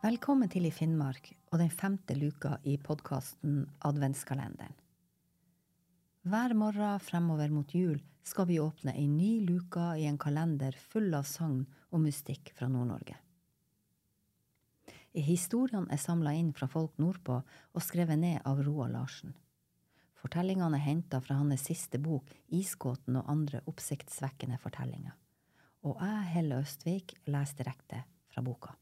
Velkommen til I Finnmark og den femte luka i podkasten Adventskalenderen. Hver morgen fremover mot jul skal vi åpne ei ny luka i en kalender full av sagn og mystikk fra Nord-Norge. Historiene er samla inn fra folk nordpå og skrevet ned av Roald Larsen. Fortellingene er henta fra hans siste bok Isgåten og andre oppsiktsvekkende fortellinger. Og jeg, Helle Østvik, leser direkte fra boka.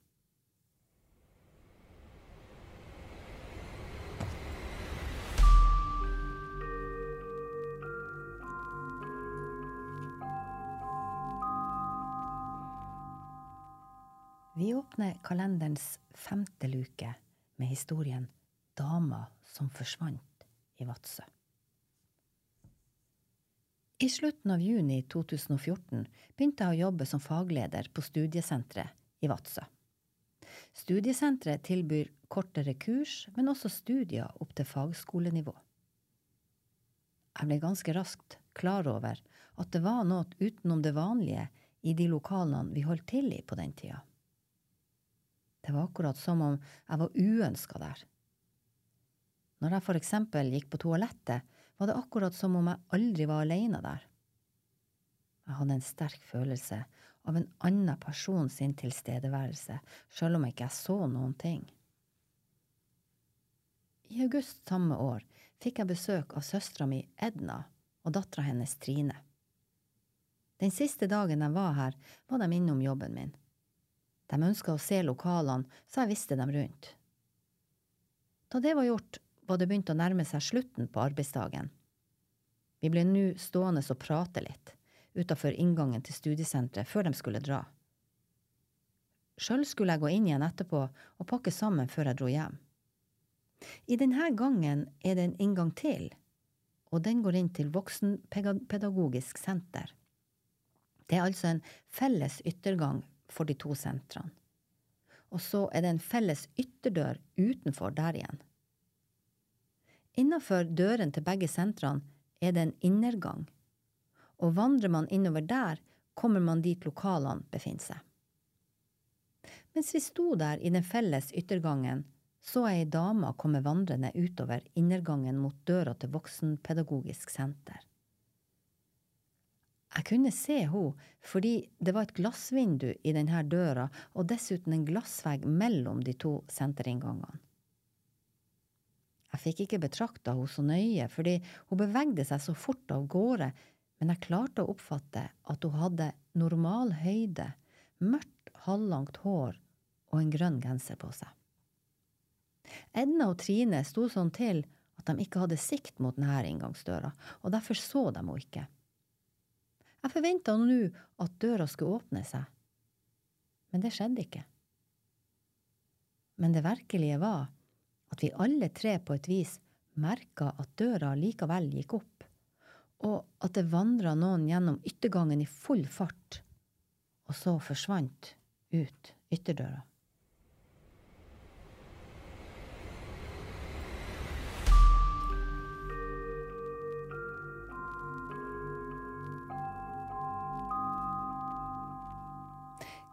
Vi åpner kalenderens femte luke med historien Dama som forsvant i Vadsø. I slutten av juni 2014 begynte jeg å jobbe som fagleder på studiesenteret i Vadsø. Studiesenteret tilbyr kortere kurs, men også studier opp til fagskolenivå. Jeg ble ganske raskt klar over at det var noe utenom det vanlige i de lokalene vi holdt til i på den tida. Det var akkurat som om jeg var uønska der. Når jeg for eksempel gikk på toalettet, var det akkurat som om jeg aldri var alene der. Jeg hadde en sterk følelse av en annen person sin tilstedeværelse, sjøl om jeg ikke så noen ting. I august samme år fikk jeg besøk av søstera mi Edna og dattera hennes Trine. Den siste dagen jeg var her, var de innom jobben min. De ønska å se lokalene, så jeg visste dem rundt. Da det var gjort, var det begynt å nærme seg slutten på arbeidsdagen. Vi ble nå stående og prate litt, utafor inngangen til studiesenteret, før de skulle dra. Sjøl skulle jeg gå inn igjen etterpå og pakke sammen før jeg dro hjem. I denne gangen er det en inngang til, og den går inn til Voksenpedagogisk senter. Det er altså en felles yttergang for de to sentrene. Og så er det en felles ytterdør utenfor der igjen. Innenfor døren til begge sentrene er det en innergang, og vandrer man innover der, kommer man dit lokalene befinner seg. Mens vi sto der i den felles yttergangen, så ei dame komme vandrende utover innergangen mot døra til Voksenpedagogisk senter. Jeg kunne se henne fordi det var et glassvindu i denne døra og dessuten en glassvegg mellom de to senterinngangene. Jeg fikk ikke betrakta henne så nøye fordi hun bevegde seg så fort av gårde, men jeg klarte å oppfatte at hun hadde normal høyde, mørkt, halvlangt hår og en grønn genser på seg. Edna og Trine sto sånn til at de ikke hadde sikt mot denne inngangsdøra, og derfor så de henne ikke. Jeg forventa nå at døra skulle åpne seg, men det skjedde ikke. Men det virkelige var at vi alle tre på et vis merka at døra likevel gikk opp, og at det vandra noen gjennom yttergangen i full fart, og så forsvant ut ytterdøra.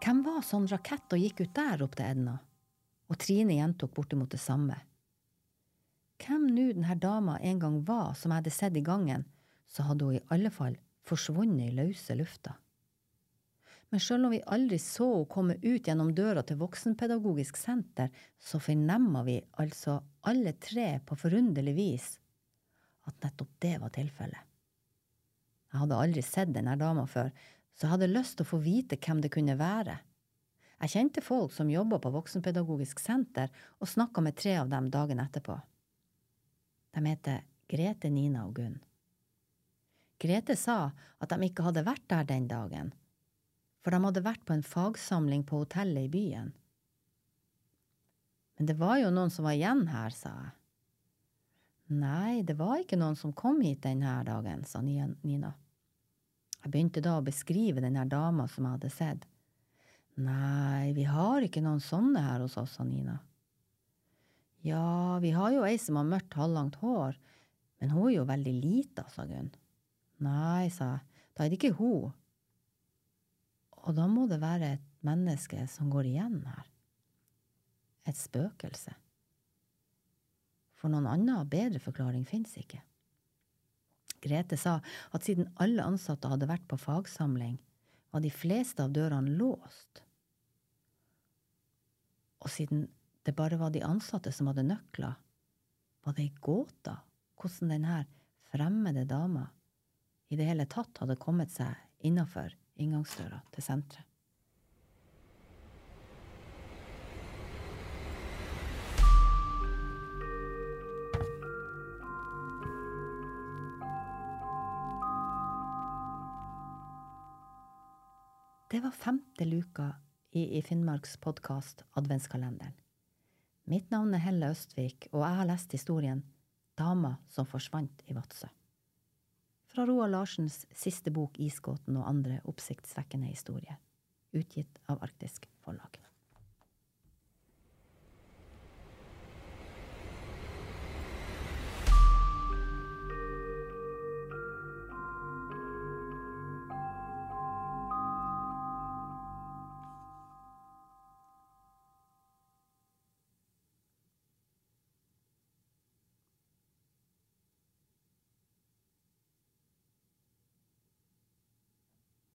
Hvem var sånn rakett og gikk ut der, ropte Edna, og Trine gjentok bortimot det samme. Hvem nå denne dama en gang var som jeg hadde sett i gangen, så hadde hun i alle fall forsvunnet i løse lufta. Men sjøl om vi aldri så henne komme ut gjennom døra til Voksenpedagogisk senter, så fornemma vi altså alle tre på forunderlig vis at nettopp det var tilfellet. Jeg hadde aldri sett denne dama før, så jeg hadde lyst til å få vite hvem det kunne være. Jeg kjente folk som jobba på Voksenpedagogisk senter, og snakka med tre av dem dagen etterpå. De heter Grete, Nina og Gunn. Grete sa at de ikke hadde vært der den dagen, for de hadde vært på en fagsamling på hotellet i byen. Men det var jo noen som var igjen her, sa jeg. Nei, det var ikke noen som kom hit denne dagen, sa Nina. Jeg begynte da å beskrive den her dama som jeg hadde sett. Nei, vi har ikke noen sånne her hos oss, sa Nina. Ja, vi har jo ei som har mørkt, halvlangt hår, men hun er jo veldig lita, sa Gunn. Nei, sa jeg, da er det ikke hun. Og da må det være et menneske som går igjen her. et spøkelse. For noen annen bedre forklaring finnes ikke. Grete sa at siden alle ansatte hadde vært på fagsamling, var de fleste av dørene låst. Og siden det bare var de ansatte som hadde nøkler, var det ei gåte hvordan denne fremmede dama i det hele tatt hadde kommet seg innafor inngangsdøra til senteret. Det var femte luka i, i Finnmarks podkast Adventskalenderen. Mitt navn er Helle Østvik, og jeg har lest historien Dama som forsvant i Vadsø. Fra Roar Larsens siste bok Isgåten og andre oppsiktsvekkende historier, utgitt av Arktisk Forlag.